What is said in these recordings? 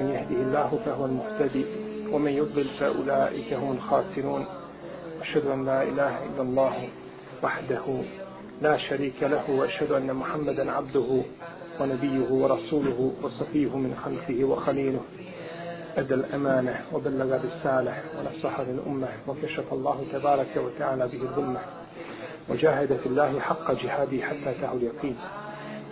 من يهده الله فهو المهتدي ومن يضلل فأولئك هم الخاسرون. أشهد أن لا إله إلا الله وحده لا شريك له وأشهد أن محمدا عبده ونبيه ورسوله وصفيه من خلقه وخليله. أدى الأمانة وبلغ الرسالة ونصح للأمة وكشف الله تبارك وتعالى به الظلمة. وجاهد في الله حق جهاده حتى تعود اليقين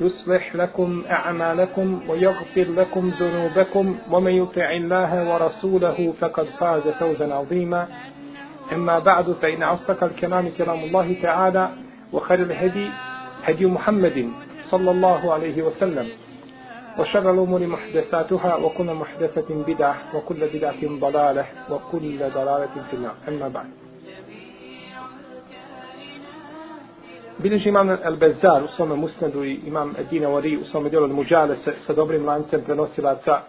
يصلح لكم أعمالكم ويغفر لكم ذنوبكم ومن يطع الله ورسوله فقد فاز فوزا عظيما. أما بعد فإن أصدق الكلام كلام الله تعالى وخير الهدي هدي محمد صلى الله عليه وسلم. وشر الأمور محدثاتها وكل محدثة بدعة وكل بدعة ضلالة وكل ضلالة في النار. أما بعد. Bileži imam Al-Bezar u svome musnedu i imam Edina Wari u svome djelu Muđale sa, sa dobrim lancem prenosilaca.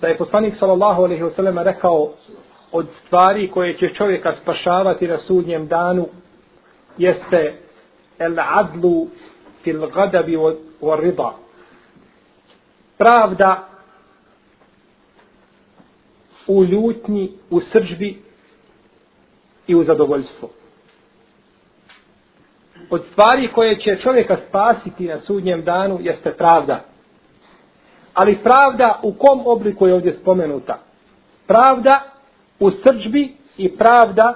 Da je poslanik sallallahu alaihi wa sallam rekao od stvari koje će čovjeka spašavati na sudnjem danu jeste el adlu fil gadabi wa rida. Pravda u ljutnji, u sržbi i u zadovoljstvu od stvari koje će čovjeka spasiti na sudnjem danu jeste pravda. Ali pravda u kom obliku je ovdje spomenuta? Pravda u srđbi i pravda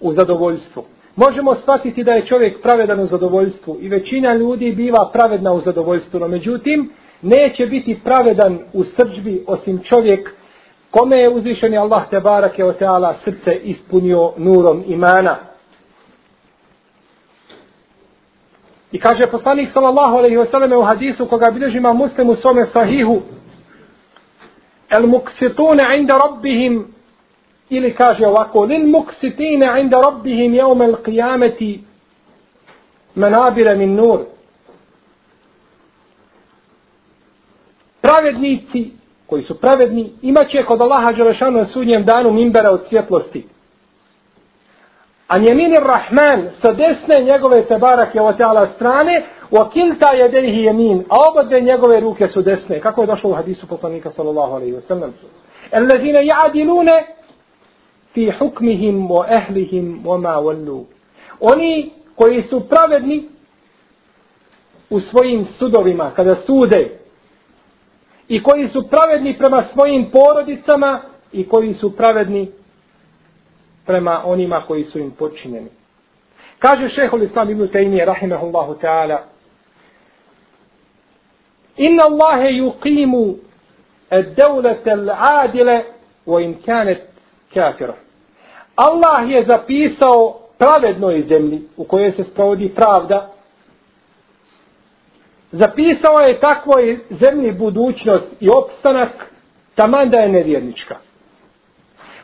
u zadovoljstvu. Možemo shvatiti da je čovjek pravedan u zadovoljstvu i većina ljudi biva pravedna u zadovoljstvu, no međutim neće biti pravedan u srđbi osim čovjek kome je uzvišeni Allah te barake o teala srce ispunio nurom imana. I kaže poslanik sallallahu alejhi ve selleme u hadisu koga bilježi ima Muslim u svome sahihu El muksitune inda rabbihim ili kaže ovako lil muksitine inda rabbihim yawm al qiyameti menabire min nur. Pravednici koji su pravedni imaće kod Allaha Đelešanu na sudnjem danu mimbera od svjetlosti. A njeminir Rahman sa desne njegove tebarake o teala strane, u akilta jedehi jemin, a oba dve njegove ruke su desne. Kako je došlo u hadisu poslanika sallallahu alaihi wa sallam? Allazine ja'adilune fi hukmihim wa ehlihim wa ma wallu. Oni koji su pravedni u svojim sudovima, kada sude, i koji su pravedni prema svojim porodicama, i koji su pravedni prema onima koji su im počinjeni. Kaže šehol Islam ibn Taymiye, rahimahullahu ta'ala, Inna Allahe yuqimu ad-dawlata al-adila wa in kanat kafira. Allah je zapisao pravednoj zemlji u kojoj se sprovodi pravda. Zapisao je takvoj zemlji budućnost i opstanak taman da je nevjernička.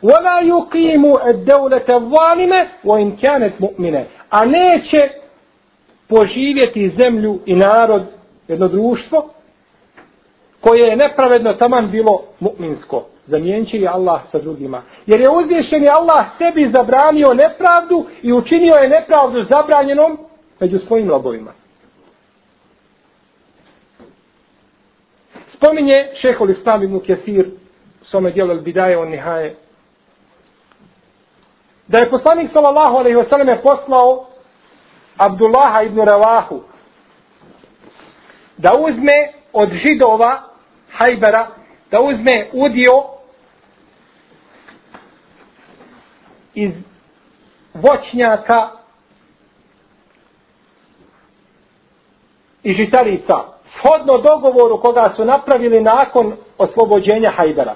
ولا يقيم الدولة الظالمة وإن كانت مؤمنة a neće poživjeti zemlju i narod, jedno društvo, koje je nepravedno taman bilo mu'minsko. Zamijenit će Allah sa drugima. Jer je uzvišen je Allah sebi zabranio nepravdu i učinio je nepravdu zabranjenom među svojim robovima. Spominje šehol Islam ibn Kesir u svome dijelu Bidaje on Nihaje da je poslanik sallallahu alejhi ve selleme poslao Abdullaha ibn Ravahu da uzme od židova Hajbera da uzme udio iz voćnjaka i žitarica shodno dogovoru koga su napravili nakon oslobođenja Hajbera.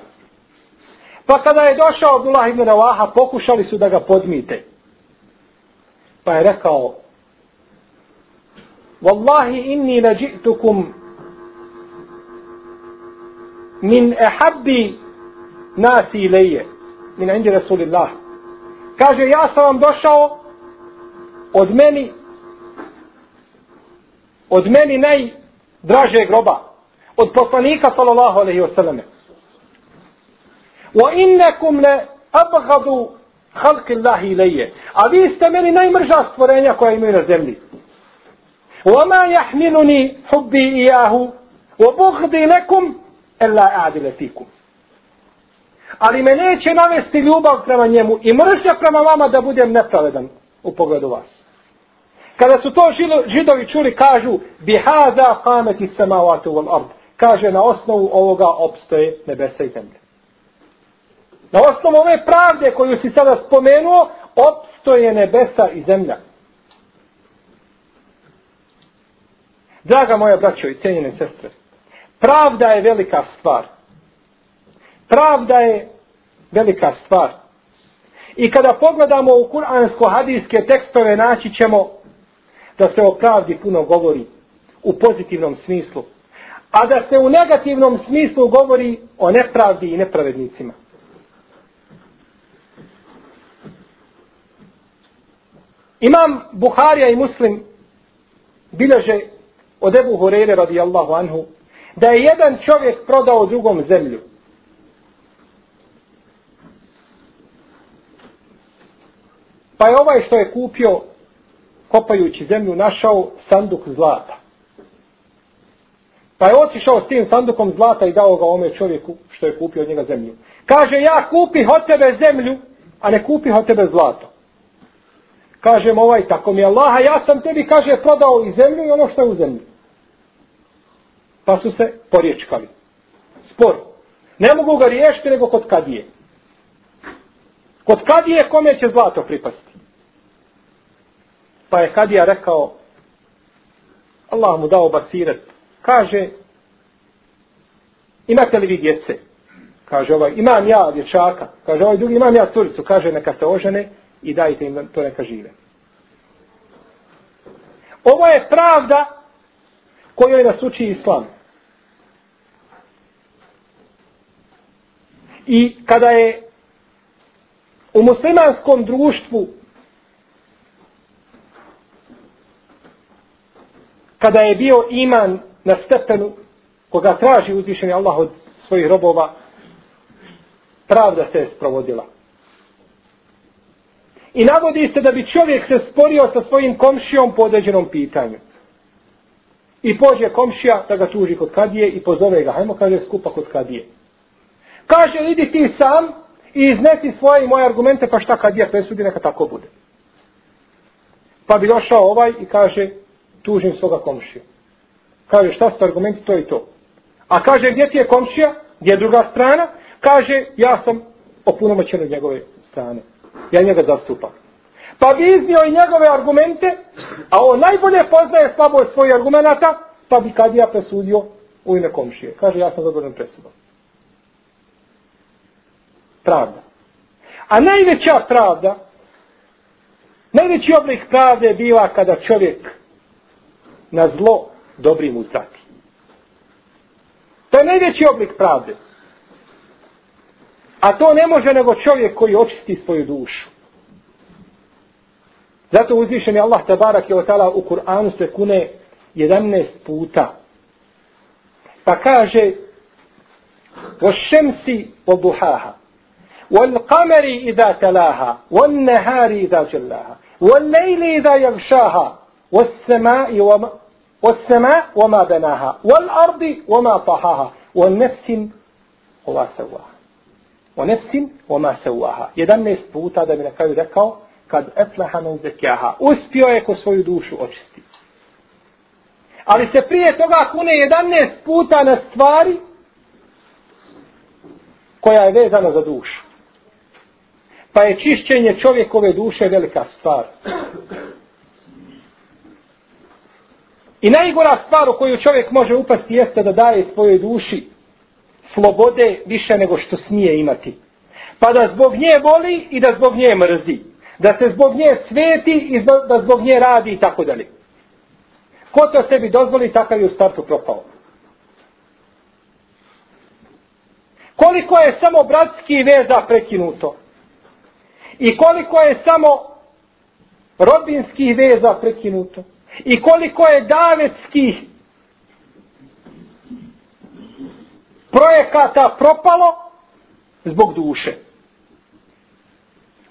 Pa kada je došao Abdullah ibn Ravaha, pokušali su da ga podmite. Pa je rekao, Wallahi inni nađitukum min ehabbi nasi ileje min indi Rasulillah kaže ja sam vam došao od meni od meni najdraže groba od poslanika sallallahu alaihi wa wa innakum la abghadu halki Allahi ilayya a vi ste meni najmrža stvorenja koja imaju na zemlji wa ma jahmiluni hubbi ijahu wa bugdi lekum illa a'dile fikum ali me neće navesti ljubav prema njemu i mržnja prema vama da budem nepravedan u pogledu vas. Kada su to židovi čuli, kažu bihaza kameti samavatu wal ard. Kaže, na osnovu ovoga opstoje nebesa i zemlje. Na osnovu ove pravde koju si sada spomenuo, opstoje nebesa i zemlja. Draga moja braćo i cijenjene sestre, pravda je velika stvar. Pravda je velika stvar. I kada pogledamo u kuransko-hadijske tekstove, naći ćemo da se o pravdi puno govori u pozitivnom smislu. A da se u negativnom smislu govori o nepravdi i nepravednicima. Imam Buharija i Muslim bileže od Ebu Hureyre radijallahu anhu da je jedan čovjek prodao drugom zemlju. Pa je ovaj što je kupio, kopajući zemlju, našao sanduk zlata. Pa je otišao s tim sandukom zlata i dao ga ome čovjeku što je kupio od njega zemlju. Kaže, ja kupi od tebe zemlju, a ne kupi od tebe zlato. Kaže ovaj, tako mi Allaha, ja sam tebi, kaže, prodao i zemlju i ono što je u zemlji. Pa su se porječkali. Spor. Ne mogu ga riješiti nego kod kadije. Kod kadije kome će zlato pripasti? Pa je kadija rekao, Allah mu dao basiret. Kaže, imate li vi djece? Kaže ovaj, imam ja dječaka. Kaže ovaj drugi, imam ja curicu. Kaže, neka se ožene i dajte im to neka žive. Ovo je pravda kojoj nas uči islam. I kada je u muslimanskom društvu kada je bio iman na stepenu koga traži uzvišeni Allah od svojih robova pravda se je sprovodila i navodi se da bi čovjek se sporio sa svojim komšijom po određenom pitanju i pođe komšija da ga tuži kod kadije i pozove ga hajmo kaže skupa kod kadije kaže idi ti sam i iznesi svoje i moje argumente, pa šta kadija presudi, neka tako bude. Pa bi došao ovaj i kaže, tužim svoga komšija. Kaže, šta su argumenti, to i to. A kaže, gdje ti je komšija, gdje je druga strana, kaže, ja sam opunomoćen od njegove strane. Ja njega zastupam. Pa bi iznio i njegove argumente, a on najbolje poznaje slabost svojih argumenta, pa bi kad ja presudio u ime komšije. Kaže, ja sam zadovoljen presudom pravda. A najveća pravda, najveći oblik pravde bila kada čovjek na zlo dobrim uzvrati. To je najveći oblik pravde. A to ne može nego čovjek koji očisti svoju dušu. Zato uzvišen je Allah tabarak je otala u Kur'anu se kune 11 puta. Pa kaže o šemsi o buhaha. والقمر إذا تلاها والنهار إذا جلاها والليل إذا يغشاها والسماء وما والسماء وما بناها والأرض وما طحاها والنفس وما سواها o nefsin o ma se uaha. Jedanest puta da mi na kraju rekao, kad eflaha men zekjaha, uspio je ko svoju dušu očisti. Ali se prije toga kune jedanest puta na stvari koja je vezana za dušu. Pa je čišćenje čovjekove duše velika stvar. I najgora stvar u koju čovjek može upasti jeste da daje svojoj duši slobode više nego što smije imati. Pa da zbog nje voli i da zbog nje mrzi. Da se zbog nje sveti i da zbog nje radi i tako dalje. Ko to sebi dozvoli, takav je u startu propao. koliko je samo bratski veza prekinuto. I koliko je samo rodbinskih veza prekinuto. I koliko je davetskih projekata propalo zbog duše.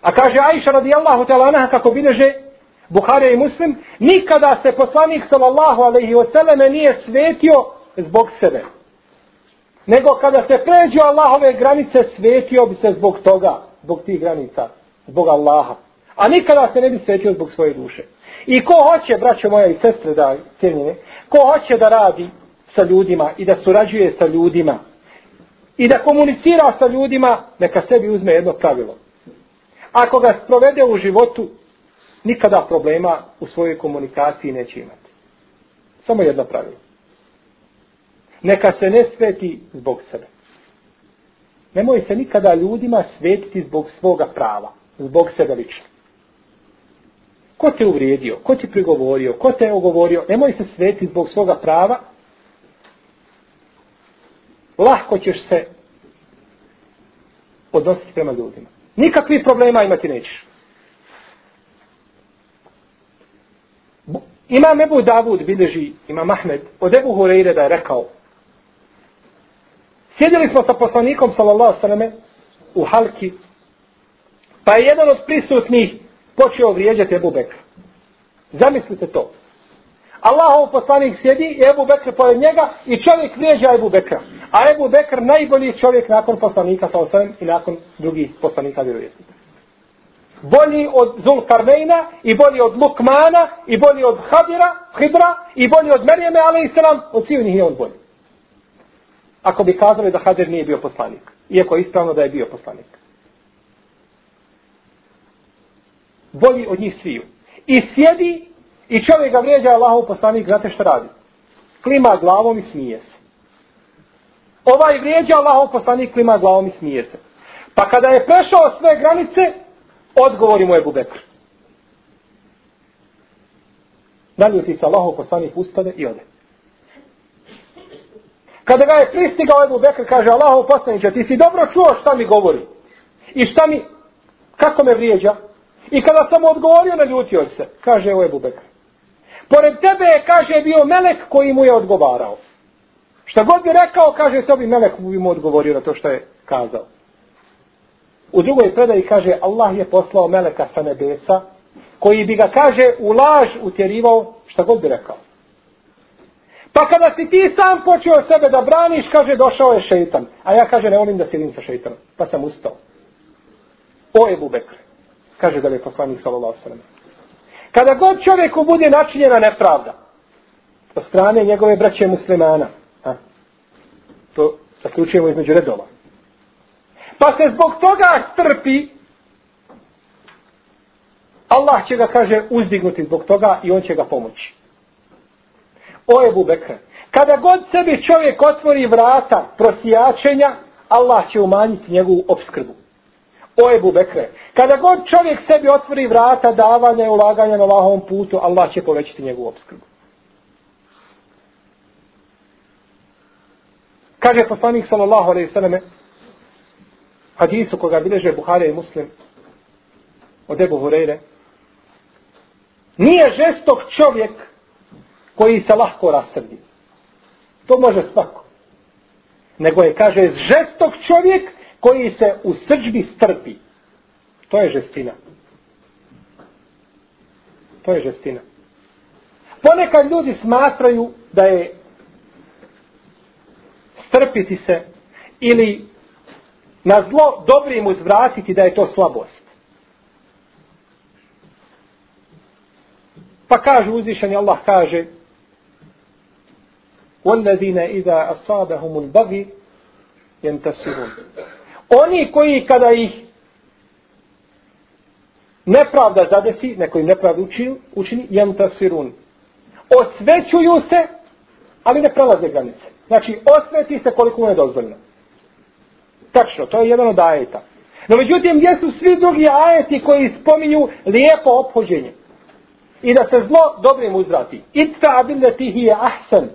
A kaže Aisha radijallahu ta'ala kako bileže Buharija i Muslim, nikada se poslanik sallallahu alaihi wa sallam nije svetio zbog sebe. Nego kada se pređu Allahove granice, svetio bi se zbog toga, zbog tih granica, zbog Allaha. A nikada se ne bi svetio zbog svoje duše. I ko hoće, braćo moja i sestre, da cijenine, ko hoće da radi sa ljudima i da surađuje sa ljudima i da komunicira sa ljudima, neka sebi uzme jedno pravilo. Ako ga sprovede u životu, nikada problema u svojoj komunikaciji neće imati. Samo jedno pravilo. Neka se ne sveti zbog sebe. Nemoj se nikada ljudima svetiti zbog svoga prava, zbog sebe lično. Ko te uvrijedio, ko ti prigovorio, ko te ogovorio, nemoj se svetiti zbog svoga prava. Lahko ćeš se odnositi prema ljudima. Nikakvih problema imati nećeš. Ima Ebu Davud bilježi, ima Mahmed, od Ebu Hureyre da je rekao, sjedili smo sa poslanikom, sallallahu sallam, u halki, pa je jedan od prisutnih počeo vrijeđati Ebu Bekra. Zamislite to. Allahov poslanik sjedi i Ebu Bekr pored njega i čovjek vrijeđa Ebu Bekra. A Ebu Bekr najbolji čovjek nakon poslanika sa osam i nakon drugih poslanika vjerovjesnika. Bolji od Zulkarnejna i bolji od Lukmana i bolji od Hadira, Hidra i bolji od Merijeme, ali i selam, od svih njih je on bolji. Ako bi kazali da Hadir nije bio poslanik. Iako je ispravno da je bio poslanik. Bolji od njih sviju. I sjedi i čovjek ga vrijeđa Allahov poslanik, znate što radi? Klima glavom i smije se. Ovaj vrijeđa Allahov poslanik, klima glavom i smije se. Pa kada je prešao sve granice, odgovori mu je Bubekr. Naljuti se Allahov poslanik ustane i ode. Kada ga je pristigao Ebu Bekr, kaže Allahov poslaniče, ti si dobro čuo šta mi govori. I šta mi, kako me vrijeđa. I kada sam mu odgovorio, naljutio se, kaže evo Ebu Bekr. Pored tebe je, kaže, bio melek koji mu je odgovarao. Šta god bi rekao, kaže, sebi melek mu bi mu odgovorio na to što je kazao. U drugoj predaji kaže, Allah je poslao meleka sa nebesa, koji bi ga, kaže, u laž utjerivao, šta god bi rekao. Pa kada si ti sam počeo sebe da braniš, kaže, došao je šeitan. A ja, kaže, ne volim da sjedim sa šeitanom. Pa sam ustao. O Ebu Bekr, kaže da je poslanik sallallahu sallam. Kada god čovjeku bude načinjena nepravda, od strane njegove braće muslimana, a, to zaključujemo između redova, pa se zbog toga strpi, Allah će ga, kaže, uzdignuti zbog toga i on će ga pomoći. O Ebu Bekr, kada god sebi čovjek otvori vrata prosijačenja, Allah će umanjiti njegovu obskrbu. O Ebu Bekre, kada god čovjek sebi otvori vrata davanja i ulaganja na Allahovom putu, Allah će povećati njegovu obskrbu. Kaže poslanik sallallahu alaihi sallame, hadisu koga bileže Buhari i Muslim od Ebu Hureyre nije žestok čovjek koji se lahko rasrdi. To može svako. Nego je, kaže, žestok čovjek koji se u srđbi strpi. To je žestina. To je žestina. Ponekad ljudi smatraju da je strpiti se ili na zlo dobrim uzvratiti da je to slabost. Pa kaže uzvišeni Allah kaže وَالَّذِينَ إِذَا أَصَابَهُمُ الْبَغِي يَنْتَسِرُونَ Oni koji kada ih nepravda zadesi, neko im nepravda učini, učini jentasirun. Osvećuju se, ali ne prelaze granice. Znači, osveti se koliko mu je dozvoljeno. Tačno, to je jedan od ajeta. No međutim, gdje su svi drugi ajeti koji spominju lijepo ophođenje? I da se zlo dobrim uzvrati. Itta abilleti hi je ahsan.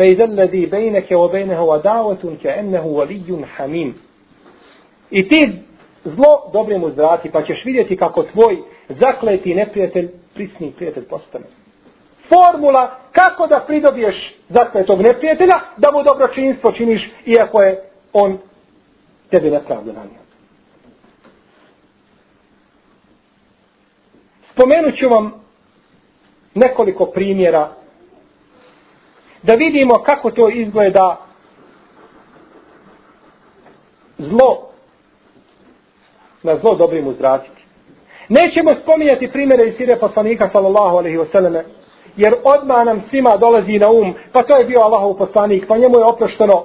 فإذا الذي بينك وبينه ودعوة كأنه ولي حميم I ti zlo dobre mu zrati, pa ćeš vidjeti kako tvoj zakleti neprijatelj, prisni prijatelj postane. Formula kako da pridobiješ zakletog neprijatelja, da mu dobročinstvo činiš, iako je on tebi nepravda nanio. Spomenut ću vam nekoliko primjera da vidimo kako to izgleda zlo na zlo dobrim uzvratiti. Nećemo spominjati primjere iz sire poslanika sallallahu alaihi wasallam jer odmah nam svima dolazi na um pa to je bio Allahov poslanik pa njemu je oprošteno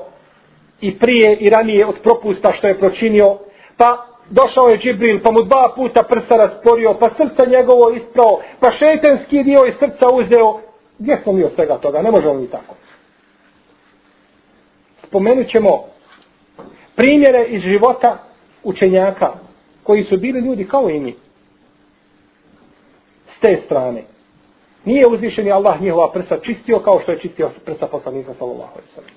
i prije i ranije od propusta što je pročinio pa došao je Džibril pa mu dva puta prsa rasporio pa srca njegovo isprao pa šetenski dio iz srca uzeo gdje smo mi od svega toga ne možemo mi tako spomenut ćemo primjere iz života učenjaka koji su bili ljudi kao i mi. S te strane. Nije uzvišeni Allah njihova prsa čistio kao što je čistio prsa poslanika sallallahu alaihi sallam.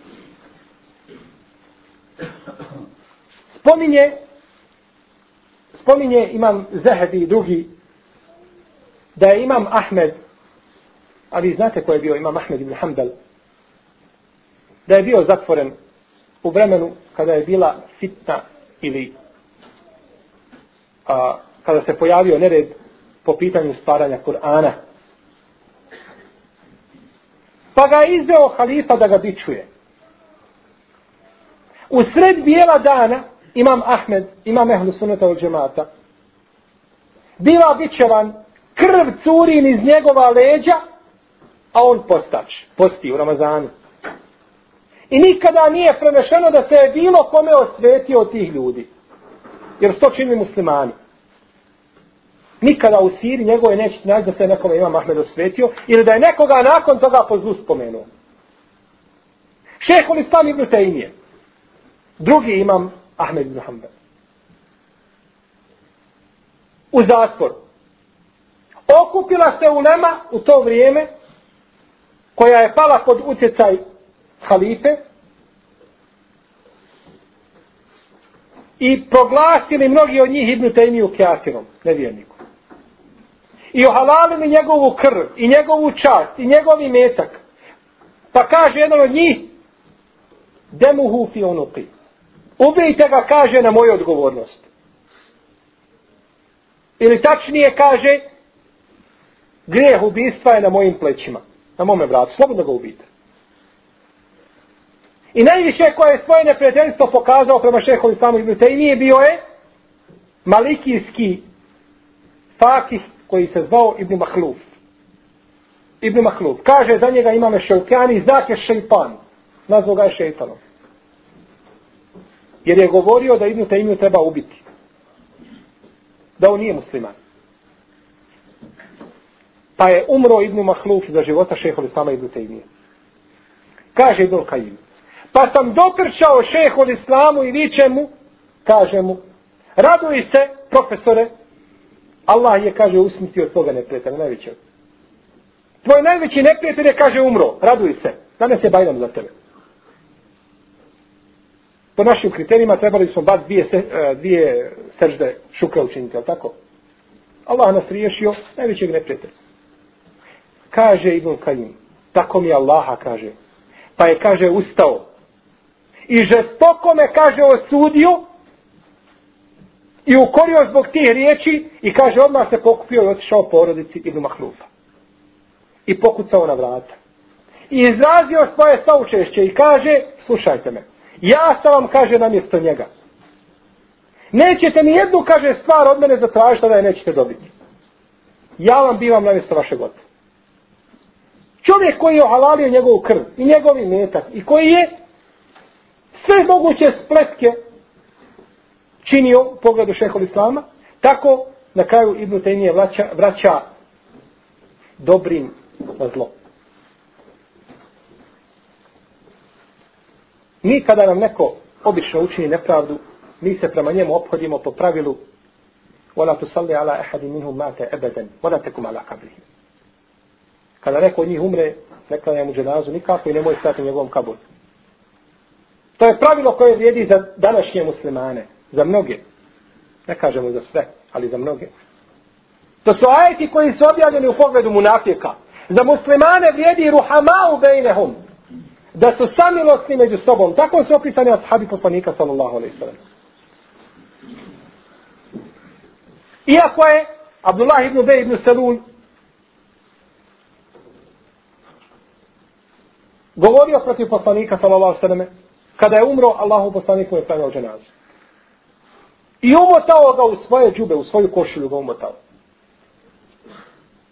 Spominje spominje imam Zahebi i drugi da je imam Ahmed a vi znate ko je bio imam Ahmed ibn Hanbel. da je bio zatvoren u vremenu kada je bila fitna ili a, kada se pojavio nered po pitanju stvaranja Kur'ana. Pa ga je izveo halifa da ga bičuje. U sred bijela dana imam Ahmed, imam Ehlu Sunnata od džemata, biva bićevan krv curin iz njegova leđa, a on postač, posti u Ramazanu. I nikada nije prenešeno da se je bilo kome osvetio od tih ljudi. Jer sto čini muslimani. Nikada u Siri njegove neće naći da se nekome ima Mahmed osvetio ili da je nekoga nakon toga po zlu spomenuo. Šehol Islam ibn Tejnije. Drugi imam Ahmed ibn Hanbel. U zatvor. Okupila se u u to vrijeme koja je pala pod utjecaj halife i proglasili mnogi od njih Ibnu Tejmiju kjafirom, nevjernikom. I ohalalili njegovu krv i njegovu čast i njegovi metak. Pa kaže jedan od njih demuhu fi onuki. Ubijte ga, kaže, na moju odgovornost. Ili tačnije kaže grijeh ubistva je na mojim plećima. Na mome vratu. Slobodno ga ubijte. I najviše koje je svoje neprijateljstvo pokazao prema šehovi samu Ibn Taymi bio je malikijski fakih koji se zvao Ibn Mahluf. Ibn Mahluf. Kaže za njega imame šeukjani, znak je šeipan. Nazvao ga je šeitanom. Jer je govorio da Ibn Taymi treba ubiti. Da on nije musliman. Pa je umro Ibnu Mahluf za života šehovi Islama Ibnu Tejmije. Kaže Ibnu Kajim. Pa sam dotrčao šehu islamu i viče mu, kaže mu, raduj se, profesore, Allah je, kaže, usmitio od toga neprijatelja, najvećeg. Tvoj najveći neprijatelj je, kaže, umro, raduj se, danas je bajdan za tebe. Po našim kriterijima trebali smo bat dvije, se, e, dvije sežde šukra učiniti, ali tako? Allah nas riješio, najvećeg neprijatelja. Kaže Ibn Kajim, tako mi Allaha kaže, pa je, kaže, ustao, i žestoko me, kaže, osudio i ukorio zbog tih riječi i kaže, odmah se pokupio i otišao porodici Ibn Mahlufa. I pokucao na vrata. I izrazio svoje saučešće i kaže, slušajte me, ja sam vam, kaže, na mjesto njega. Nećete ni jednu, kaže, stvar od mene zatražiti da je nećete dobiti. Ja vam bivam na mjesto vašeg oca Čovjek koji je ohalalio njegovu krv i njegovi metak i koji je sve moguće spletke činio u pogledu šehol islama, tako na kraju Ibn Taymiye vraća, vraća dobrim na zlo. Mi kada nam neko obično učini nepravdu, mi se prema njemu obhodimo po pravilu وَلَا تُسَلِّ عَلَىٰ أَحَدٍ مِنْهُمْ مَاتَ أَبَدًا وَلَا تَكُمْ عَلَىٰ قَبْرِهِ Kada neko od njih umre, ne klanja mu dženazu nikako i nemoj stati u njegovom kaburu. To je pravilo koje vrijedi za današnje muslimane. Za mnoge. Ne kažemo za sve, ali za mnoge. To su ajeti koji su objavljeni u pogledu munafika. Za muslimane vrijedi ruhamau bejnehum. Da su samilosni među sobom. Tako su opisani ashabi poslanika sallallahu alaihi sallam. Iako je Abdullah ibn Bej ibn Selul govorio protiv poslanika sallallahu sallam kada je umro Allahu poslaniku je pravio dženazu. I umotao ga u svoje džube, u svoju košulju ga umotao.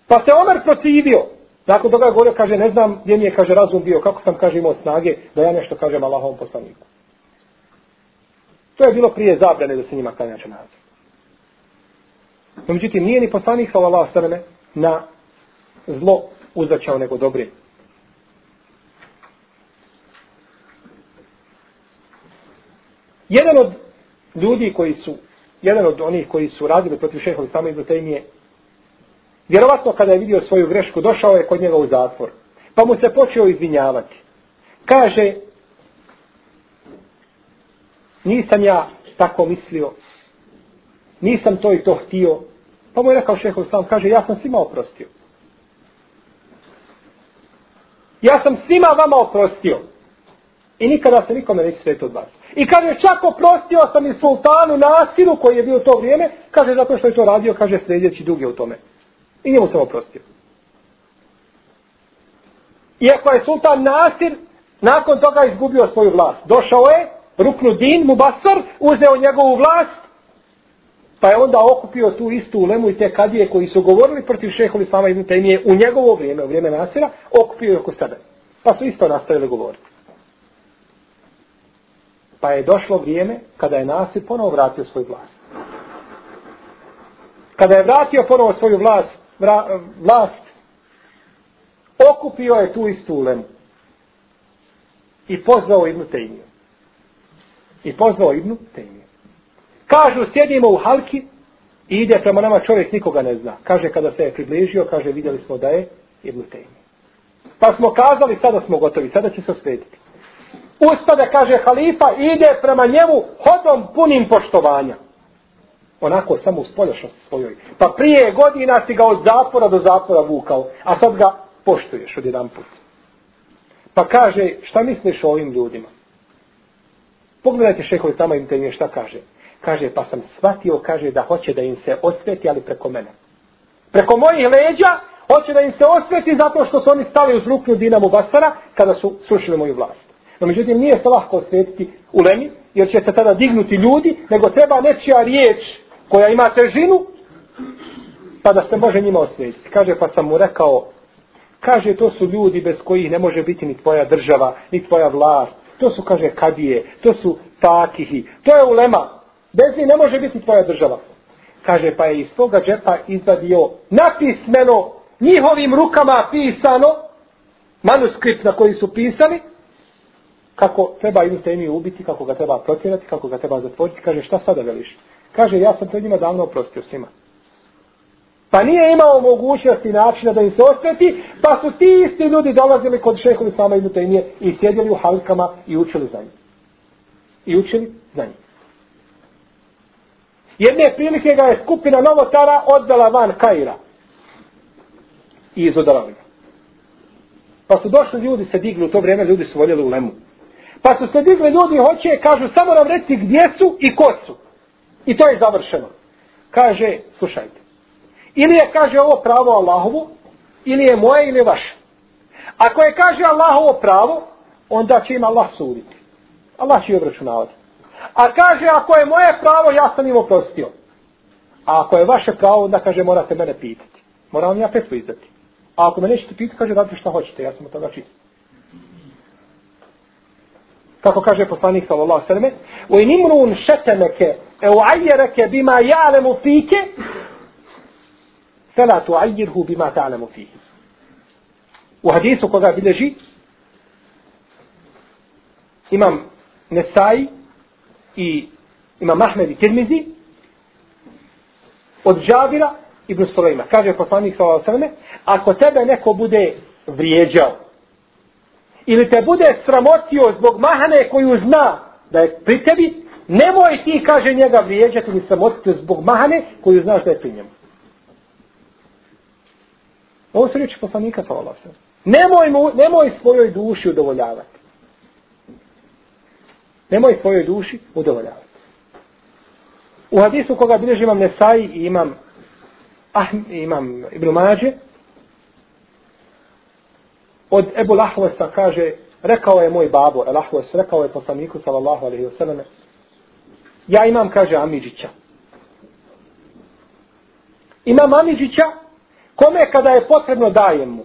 Pa se Omer protivio. Nakon toga je govorio, kaže, ne znam gdje mi je, kaže, razum bio, kako sam, kaže, imao snage, da ja nešto kažem Allahovom poslaniku. To je bilo prije zabrane da se njima klanja dženazu. No, međutim, nije ni poslanik, sallallahu sallam, na zlo uzvraćao nego dobrim. Jedan od ljudi koji su, jedan od onih koji su radili protiv šeha Islama Ibn Taymije, vjerovatno kada je vidio svoju grešku, došao je kod njega u zatvor. Pa mu se počeo izvinjavati. Kaže, nisam ja tako mislio, nisam to i to htio. Pa mu je rekao šeha sam, kaže, ja sam svima oprostio. Ja sam svima vama oprostio. I nikada se nikome neće sveti od vas. I kaže, čak oprostio sam i sultanu Nasiru koji je bio to vrijeme, kaže, zato što je to radio, kaže, sljedeći duge u tome. I njemu sam oprostio. Iako je sultan Nasir nakon toga izgubio svoju vlast. Došao je, ruknu din, Mubasar, uzeo njegovu vlast, pa je onda okupio tu istu ulemu i te kadije koji su govorili protiv šeholi Islama ibn Taymije u njegovo vrijeme, u vrijeme Nasira, okupio je oko sebe. Pa su isto nastavili govoriti. Pa je došlo vrijeme kada je Nasir ponovo vratio svoj vlast. Kada je vratio ponovo svoju vlast, vra, vlast okupio je tu istu ulemu. I pozvao Ibnu Tejmiju. I pozvao Ibnu Tejmiju. Kažu, sjedimo u halki i ide prema nama čovjek, nikoga ne zna. Kaže, kada se je približio, kaže, vidjeli smo da je Ibnu Tejmiju. Pa smo kazali, sada smo gotovi, sada će se osvetiti ustade, kaže halifa, ide prema njemu hodom punim poštovanja. Onako samo u spoljašnosti svojoj. Pa prije godina si ga od zapora do zapora vukao, a sad ga poštuješ od jedan put. Pa kaže, šta misliš o ovim ljudima? Pogledajte šehovi tamo im te šta kaže. Kaže, pa sam shvatio, kaže, da hoće da im se osveti, ali preko mene. Preko mojih leđa hoće da im se osveti zato što su oni stali uz ruknu Dinamu Basara kada su slušali moju vlast. No međutim nije se lahko osvetiti u lemi, jer će se tada dignuti ljudi, nego treba nečija riječ koja ima težinu, pa da se može njima osvetiti. Kaže, pa sam mu rekao, kaže, to su ljudi bez kojih ne može biti ni tvoja država, ni tvoja vlast. To su, kaže, kadije, to su takihi, to je ulema. Bez njih ne može biti tvoja država. Kaže, pa je iz toga džepa izvadio napismeno, njihovim rukama pisano, manuskript na koji su pisali, kako treba Ibn Taymi ubiti, kako ga treba protjerati, kako ga treba zatvoriti, kaže šta sada veliš? Kaže ja sam pred njima davno oprostio svima. Pa nije imao mogućnosti načina da im se osveti, pa su ti isti ljudi dolazili kod šehovi sama Ibn Taymi i sjedili u halkama i učili za njih. I učili za njih. Jedne prilike ga je skupina Novotara odvela van Kaira. I izodala ga. Pa su došli ljudi, se digli u to vrijeme, ljudi su voljeli u lemu. Pa su se digli ljudi hoće, kažu, samo nam reci gdje su i ko su. I to je završeno. Kaže, slušajte. Ili je, kaže, ovo pravo Allahovo, ili je moje, ili je vaše. Ako je, kaže, Allahovo pravo, onda će im Allah suditi. Allah će obračunavati. A kaže, ako je moje pravo, ja sam im oprostio. A ako je vaše pravo, onda kaže, morate mene pitati. Moram ja petvu izdati. A ako me nećete pitati, kaže, radite šta hoćete, ja sam od toga čist kako kaže poslanik sallallahu alejhi ve selleme "Wa in imrun shatamaka aw ayyaraka bima ya'lamu fika fala tu'ayyirhu bima ta'lamu fihi." U hadisu koga bileži imam Nesai i imam Ahmed i Tirmizi od Džabira Ibn Sulejma. Kaže poslanik sallallahu alejhi ve ako tebe neko bude vrijeđao ili te bude sramotio zbog mahane koju zna da je pri tebi, nemoj ti, kaže njega, vrijeđati ni sramotiti zbog mahane koju znaš da je pri njemu. Ovo se riječi poslanika sa alejhi Nemoj, mu, nemoj svojoj duši udovoljavati. Nemoj svojoj duši udovoljavati. U hadisu koga bilježi imam Nesai i imam, ah, imam Ibn Mađe, od Ebu Lahvesa kaže, rekao je moj babo, El Ahves, rekao je poslaniku, sallallahu alaihi wa sallam, ja imam, kaže, Amidžića. Imam Amidžića, kome kada je potrebno dajem mu.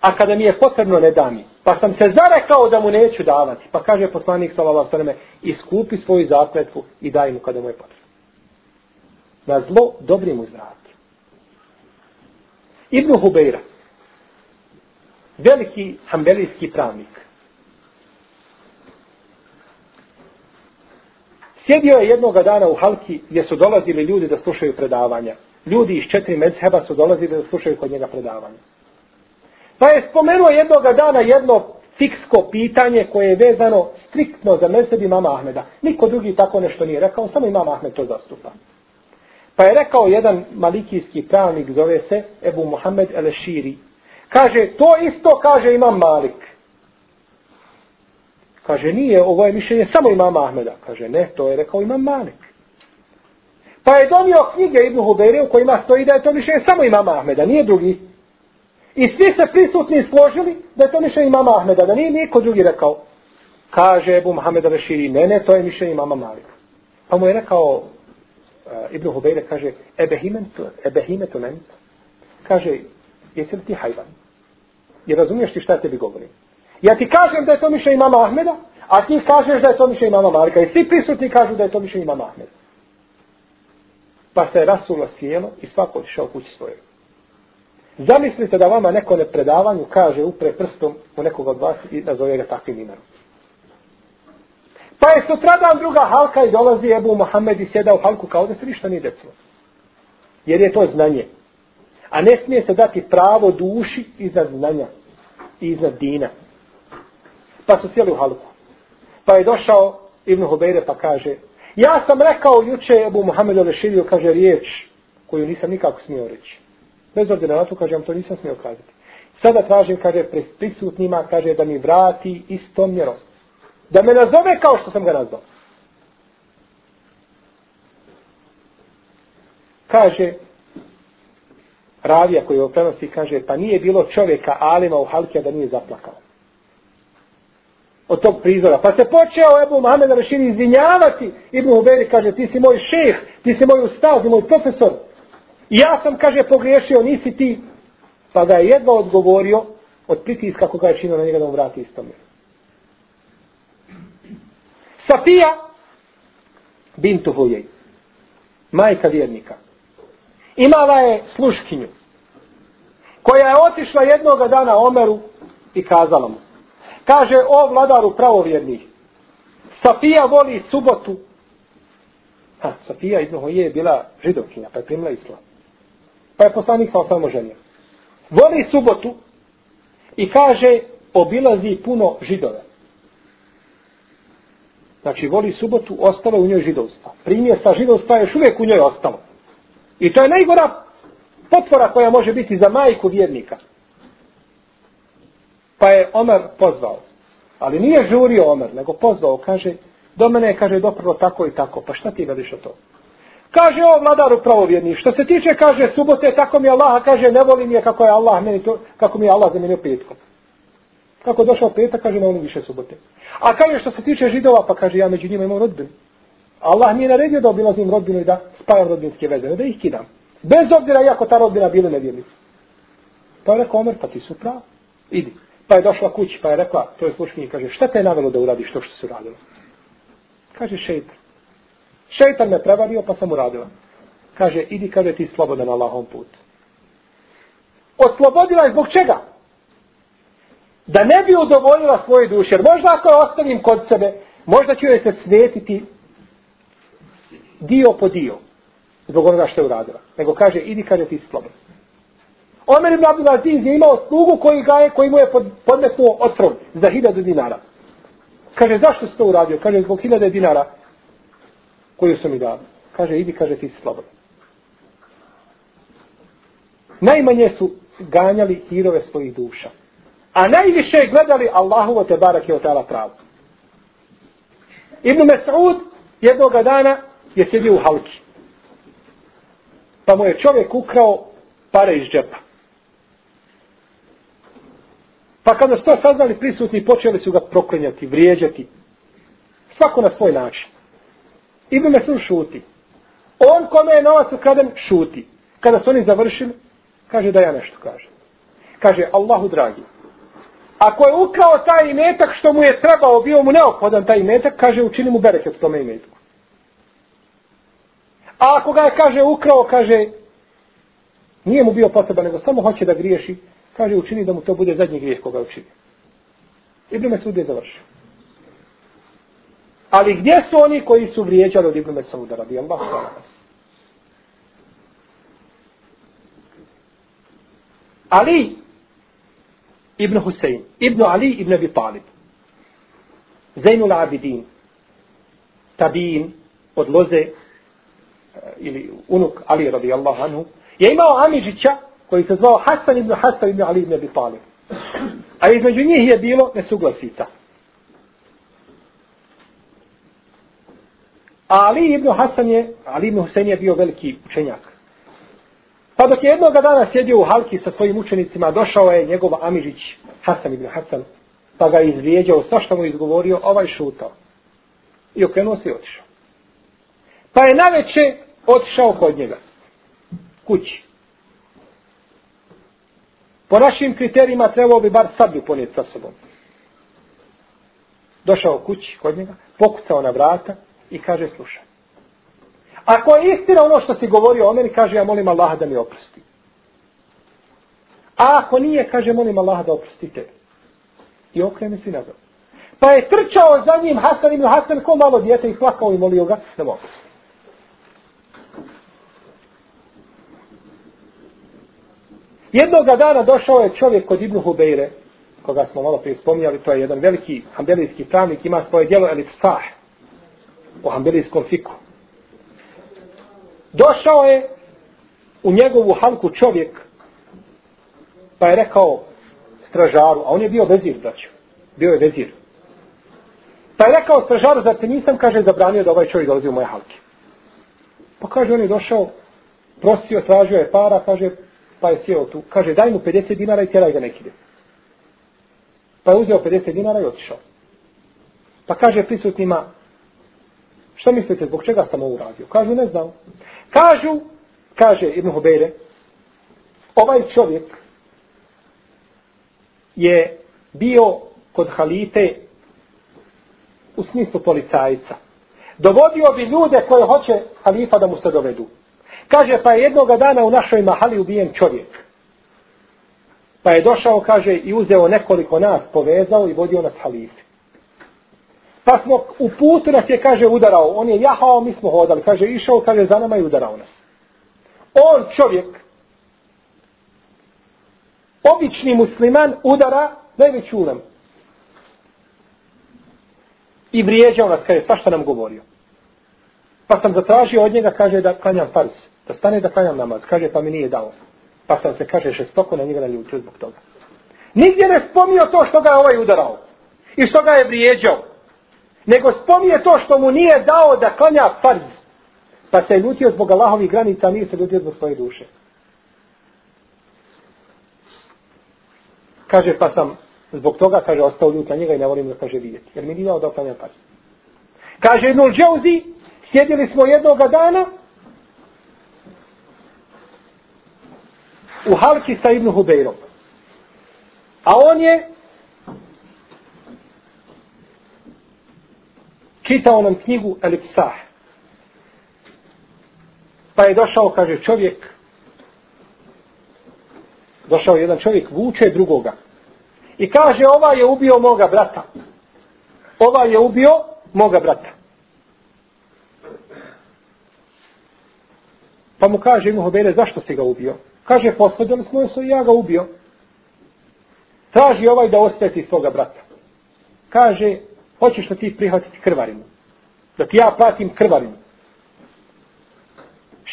A kada mi je potrebno ne da mi. Pa sam se zarekao da mu neću davati. Pa kaže poslanik sallallahu alaihi wasallam, iskupi svoju zakletvu i daj mu kada mu je potrebno. Na zlo dobri mu. Ibn Hubeira, veliki hambelijski pravnik, sjedio je jednoga dana u halki gdje su dolazili ljudi da slušaju predavanja. Ljudi iz četiri mezheba su dolazili da slušaju kod njega predavanja. Pa je spomenuo jednoga dana jedno fiksko pitanje koje je vezano striktno za mezheb imama Ahmeda. Niko drugi tako nešto nije rekao, samo imam Ahmed to zastupa. Pa je rekao jedan malikijski pravnik, zove se Ebu Muhammed El-Shiri. Kaže, to isto kaže imam Malik. Kaže, nije, ovo je mišljenje samo imama Ahmeda. Kaže, ne, to je rekao imam Malik. Pa je donio knjige Ibn Huberi u kojima stoji da je to mišljenje samo imama Ahmeda, nije drugi. I svi se prisutni složili da je to mišljenje imama Ahmeda, da nije niko drugi rekao. Kaže Ebu Muhammed Al-Shiri, ne, ne, to je mišljenje imama Malik. Pa mu je rekao Eh, Ibn Hubejre kaže, ebehimetu ment, kaže, jesi li ti hajvan? Jer razumiješ ti šta tebi govorim? Ja ti kažem da je to miše imama Ahmeda, a ti kažeš da je to miše imama Malika. I svi prisutni kažu da je to miše imama Ahmeda. Pa se je rasulo sjelo i svako otišao kući svoje. Zamislite da vama neko ne predavanju kaže upre prstom u nekog od vas i nazove ga takvim imenom. Pa je sutradan druga halka i dolazi Ebu Mohamed i sjeda u halku kao da se ništa nije decilo. Jer je to znanje. A ne smije se dati pravo duši iza znanja i iznad dina. Pa su sjeli u halku. Pa je došao Ibn Hubeire pa kaže Ja sam rekao juče Ebu Mohamedu Leširiju, kaže riječ koju nisam nikako smio reći. Bez obzira na to, kažem, to nisam smio kazati. Sada tražim, kaže, prisutnima, kaže, da mi vrati istom mjerom. Da me nazove kao što sam ga nazvao. Kaže, ravija koji je prenosi, kaže, pa nije bilo čovjeka Alima u Halkija da nije zaplakao. Od tog prizora. Pa se počeo Ebu Mohamed Rešin izvinjavati. Ibn Uberi kaže, ti si moj šeh, ti si moj ustaz, moj profesor. I ja sam, kaže, pogriješio, nisi ti. Pa ga je jedva odgovorio od pritiska koga je činio na njega da mu vrati istom. Safija bintu Hujej, majka vjernika, imala je sluškinju, koja je otišla jednog dana Omeru i kazala mu, kaže, o vladaru pravovjernih, Safija voli subotu, ha, Safija ibn Hujej je bila židovkinja, pa je primila islam, pa je poslanik sa osamo ženio, voli subotu i kaže, obilazi puno židove. Znači, voli subotu, ostalo u njoj židovstva. Primjer sa židovstva je još uvijek u njoj ostalo. I to je najgora potvora koja može biti za majku vjernika. Pa je Omer pozvao. Ali nije žurio Omer, nego pozvao. Kaže, do mene je, kaže, doprlo tako i tako. Pa šta ti veliš o to? Kaže o vladaru pravovjerni. Što se tiče, kaže, subote, tako mi Allah, kaže, ne volim je kako je Allah meni to, kako mi je Allah zamenio petkom. Kako je došao petak, kaže, na volim više subote. A kaže što se tiče židova, pa kaže, ja među njima imam rodbinu. Allah mi je naredio da obilazim rodbinu i da spajam rodbinske veze, ne da ih kidam. Bez obzira, iako ta rodbina bila nevjernica. Pa je rekao, Omer, pa ti su prav. Idi. Pa je došla kući, pa je rekla, to je sluškinje, kaže, šta te je navelo da uradiš to što su radila? Kaže, šeitan. Šeitan me prevario, pa sam uradila. Kaže, idi, kaže, ti slobodan Allahom put. Oslobodila je zbog čega? Da ne bi udovoljila svoje duše. Jer možda ako ostavim kod sebe, možda će joj se svetiti dio po dio. zbog onoga što je uradila. Nego kaže, idi, kaže, ti slobodan. Omer ibn Abdul Aziz je imao slugu koji, ga je, koji mu je pod, podmetnuo otrov za hiljadu dinara. Kaže, zašto si to uradio? Kaže, zbog hiljade dinara koju su mi dali. Kaže, idi, kaže, ti si slobodan. Najmanje su ganjali hirove svojih duša. A najviše gledali Allahu te barake o tala pravo. Ibn Mes'ud jednoga dana je sjedio u halki. Pa mu je čovjek ukrao pare iz džepa. Pa kada su to saznali prisutni, počeli su ga proklinjati, vrijeđati. Svako na svoj način. Ibn Mes'ud šuti. On kome je novac ukraden, šuti. Kada su oni završili, kaže da ja nešto kažem. Kaže, Allahu dragi, ako je ukrao taj imetak što mu je trebao, bio mu neophodan taj imetak, kaže, učini mu bereket tome imetku. A ako ga je, kaže, ukrao, kaže, nije mu bio potreban, nego samo hoće da griješi, kaže, učini da mu to bude zadnji grijeh koga učini. Ibn Mesud je završio. Ali gdje su oni koji su vrijeđali od Ibn Mesuda, radi Allah, Ali ibn Husein, ibn Ali ibn Abi Talib, Zainul Abidin, Tabin, od Loze, eh, ili unuk Ali radijallahu anhu, je imao Amidžića koji se zvao Hasan ibn Hasan ibn Ali ibn Abi Talib. A između njih je bilo nesuglasica. Ali ibn Hasan je, Ali ibn Husein je bio veliki učenjak. Pa dok je jednoga dana sjedio u halki sa svojim učenicima, došao je njegov Amižić, Hasan ibn Hasan, pa ga izvijeđao, sva što mu izgovorio, ovaj šutao. I okrenuo se i otišao. Pa je naveče otišao kod njega. Kući. Po našim kriterijima trebao bi bar sablju ponijeti sa sobom. Došao kući kod njega, pokucao na vrata i kaže, slušaj. Ako je istina ono što si govorio o meni, kaže, ja molim Allaha da mi oprosti. A ako nije, kaže, molim Allaha da oprosti te. I okrene si nazad. Pa je trčao za njim Hasan ibn Hasan ko malo djete i plakao i molio ga da mu oprosti. Jednoga dana došao je čovjek kod Ibnu Hubeire, koga smo malo prije spominjali, to je jedan veliki hambelijski pravnik, ima svoje djelo Elif Sah, u hambelijskom fiku. Došao je u njegovu halku čovjek, pa je rekao stražaru, a on je bio vezir, braću. Bio je vezir. Pa je rekao stražaru, zar te nisam, kaže, zabranio da ovaj čovjek dolazi u moje halke. Pa kaže, on je došao, prosio, tražio je para, kaže, pa je sjeo tu. Kaže, daj mu 50 dinara i tjeraj ga nekide. Pa je uzeo 50 dinara i otišao. Pa kaže prisutnima, Šta mislite, zbog čega sam ovo uradio? Kažu, ne znam. Kažu, kaže Ibn Hubere, ovaj čovjek je bio kod halite u smislu policajca. Dovodio bi ljude koje hoće halifa da mu se dovedu. Kaže, pa je jednoga dana u našoj mahali ubijen čovjek. Pa je došao, kaže, i uzeo nekoliko nas, povezao i vodio nas halife. Pa smo u putu nas je, kaže, udarao. On je jahao, mi smo hodali. Kaže, išao, kaže, za nama i udarao nas. On čovjek, obični musliman, udara najveću ulem. I vrijeđao nas, kaže, sva što nam govorio. Pa sam zatražio od njega, kaže, da klanjam fars. Da stane da klanjam namaz. Kaže, pa mi nije dao. Pa sam se, kaže, šestoko na njega naljutio zbog toga. Nigdje ne spomio to što ga je ovaj udarao. I što ga je vrijeđao nego spominje to što mu nije dao da klanja farz. Pa se je ljutio zbog Allahovih granica, nije se ljutio zbog svoje duše. Kaže, pa sam zbog toga, kaže, ostao ljut na njega i ne volim da kaže vidjeti. Jer mi nije dao da klanja farz. Kaže, Nul Džauzi, sjedili smo jednoga dana u halki sa Ibnu Hubeirom. A on je čitao nam knjigu Elipsah. Pa je došao, kaže čovjek, došao jedan čovjek, vuče drugoga. I kaže, ova je ubio moga brata. Ova je ubio moga brata. Pa mu kaže Ibn Hobele, zašto si ga ubio? Kaže, posvađali smo se i ja ga ubio. Traži ovaj da osveti svoga brata. Kaže, hoćeš da ti prihvatiti krvarinu? Da ti ja platim krvarinu.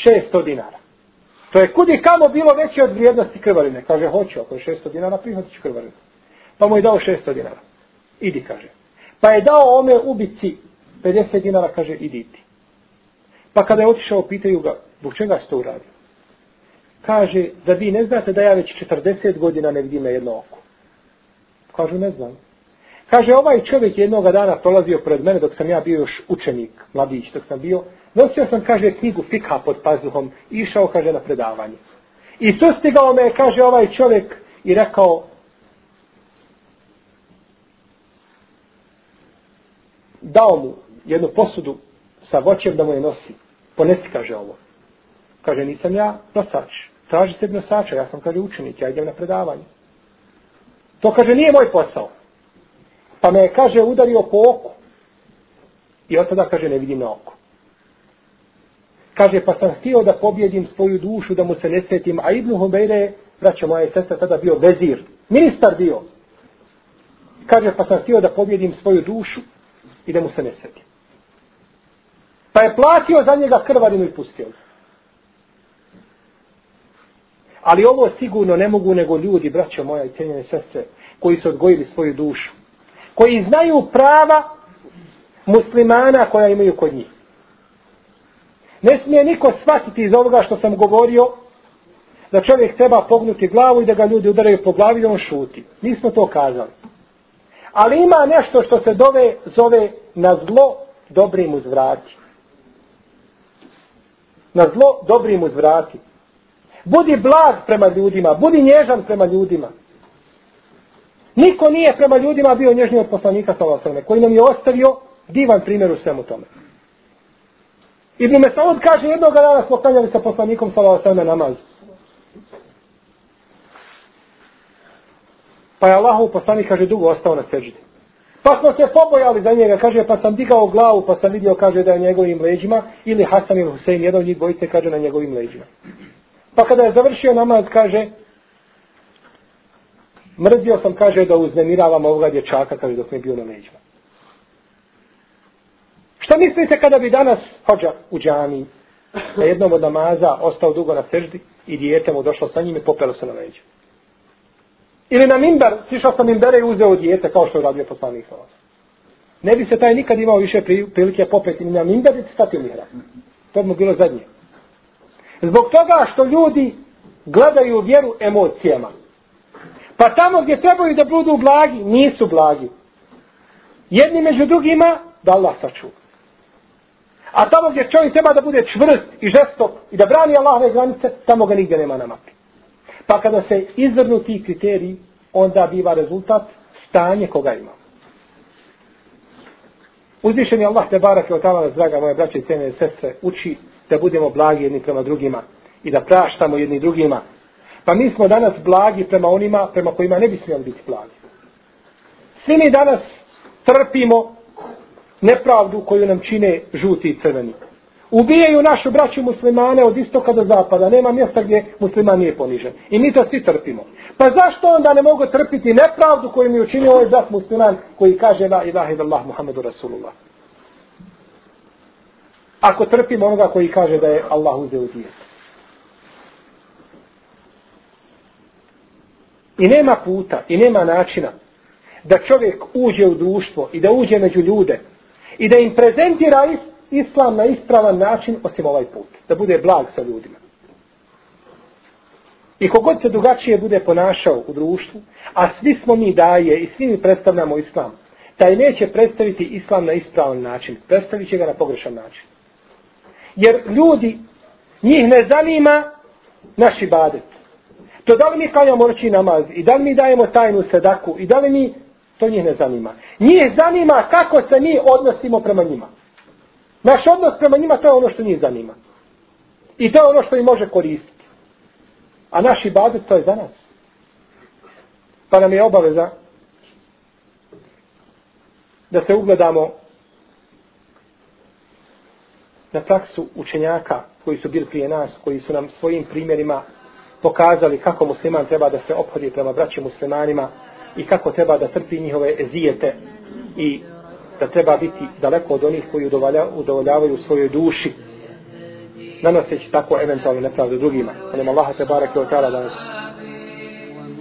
600 dinara. To je kudi kamo bilo veće od vrijednosti krvarine. Kaže, hoću, ako je 600 dinara, prihvatit ću krvarinu. Pa mu je dao 600 dinara. Idi, kaže. Pa je dao ome ubici 50 dinara, kaže, idi ti. Pa kada je otišao, pitaju ga, zbog čega ste uradio? Kaže, da vi ne znate da ja već 40 godina ne vidim na jedno oko. Kažu, ne znam. Kaže, ovaj čovjek jednog dana prolazio pred mene dok sam ja bio još učenik, mladić dok sam bio. Nosio sam, kaže, knjigu Fika pod pazuhom i išao, kaže, na predavanje. I sustigao me, kaže, ovaj čovjek i rekao, dao mu jednu posudu sa voćem da mu je nosi. Ponesi, kaže ovo. Kaže, nisam ja nosač. Traži se nosača, ja sam, kaže, učenik, ja idem na predavanje. To, kaže, nije moj posao. Pa me, kaže, udario po oku. I od tada, kaže, ne vidim na oko. Kaže, pa sam htio da pobjedim svoju dušu, da mu se ne svetim. A Ibnu Hubeire, braćo moje sestra, tada bio vezir. Ministar bio. Kaže, pa sam htio da pobjedim svoju dušu i da mu se ne svetim. Pa je platio za njega krvarinu i pustio ga. Ali ovo sigurno ne mogu nego ljudi, braćo moja i cijenjene sestre, koji su odgojili svoju dušu. Koji znaju prava muslimana koja imaju kod njih. Ne smije niko shvatiti iz ovoga što sam govorio da čovjek treba pognuti glavu i da ga ljudi udaraju po glavi i on šuti. Nismo to kazali. Ali ima nešto što se dove, zove na zlo dobrim uzvrati. Na zlo dobrim uzvrati. Budi blag prema ljudima, budi nježan prema ljudima. Niko nije prema ljudima bio nježniji od poslanika Salasrme, koji nam je ostavio divan primjer u svemu tome. Ibn Mesaud kaže, jednog dana smo klanjali sa poslanikom Salasrme namaz. Pa je Allahov poslanik, kaže, dugo ostao na seždi. Pa smo se pobojali za njega, kaže, pa sam digao glavu, pa sam vidio, kaže, da je njegovim leđima, ili Hasan ili Husein, jedan od njih bojice, kaže, na njegovim leđima. Pa kada je završio namaz, kaže, mrzio sam, kaže, da uznemiravam ovoga dječaka, kaže, dok mi je bio na leđima. Šta mislite kada bi danas hođa u džami, na jednom od namaza, ostao dugo na seždi i dijete mu došlo sa njim i popelo se na leđima? Ili na mimbar, sišao sam mimbere i uzeo dijete, kao što je radio poslanik sa Ne bi se taj nikad imao više prilike popeti ni na mimbar i stati u mihra. To bi mu bilo zadnje. Zbog toga što ljudi gledaju vjeru emocijama. Pa tamo gdje trebaju da budu blagi, nisu blagi. Jedni među drugima, da Allah sačuva. A tamo gdje čovjek treba da bude čvrst i žestok i da brani Allahove granice, tamo ga nigdje nema na mapi. Pa kada se izvrnu ti kriteriji, onda biva rezultat stanje koga ima. Uzvišen je Allah te barake od tala, draga moje braće i cene sestre, uči da budemo blagi jedni prema drugima i da praštamo jedni drugima. Pa mi smo danas blagi prema onima prema kojima ne bi smjeli biti blagi. Svi mi danas trpimo nepravdu koju nam čine žuti i crveni. Ubijaju našu braću muslimane od istoka do zapada. Nema mjesta gdje musliman nije ponižen. I mi to svi trpimo. Pa zašto onda ne mogu trpiti nepravdu koju mi učinio ovaj brat musliman koji kaže la ilaha illallah Muhammedu Rasulullah. Ako trpimo onoga koji kaže da je Allah uzeo dijet. I nema puta, i nema načina da čovjek uđe u društvo i da uđe među ljude i da im prezentira islam na ispravan način osim ovaj put. Da bude blag sa ljudima. I kogod se drugačije bude ponašao u društvu, a svi smo mi daje i svi mi predstavljamo islam, taj neće predstaviti islam na ispravan način. Predstavit će ga na pogrešan način. Jer ljudi, njih ne zanima naš ibadet. To da li mi klanjamo noći namaz i da li mi dajemo tajnu sedaku i da li mi, to njih ne zanima. Njih zanima kako se mi odnosimo prema njima. Naš odnos prema njima to je ono što njih zanima. I to je ono što im može koristiti. A naš ibadet to je za nas. Pa nam je obaveza da se ugledamo na praksu učenjaka koji su bili prije nas, koji su nam svojim primjerima pokazali kako musliman treba da se ophodi prema braći muslimanima i kako treba da trpi njihove ezijete i da treba biti daleko od onih koji udovoljavaju svojoj duši nanoseći tako eventualno nepravdu drugima. Molim Allaha te barake od tada da nas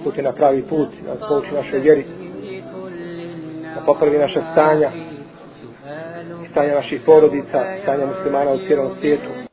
puti na pravi put, da nas pouči našoj vjeri, da popravi naše stanja, stanja naših porodica, stanja muslimana u cijelom svijetu.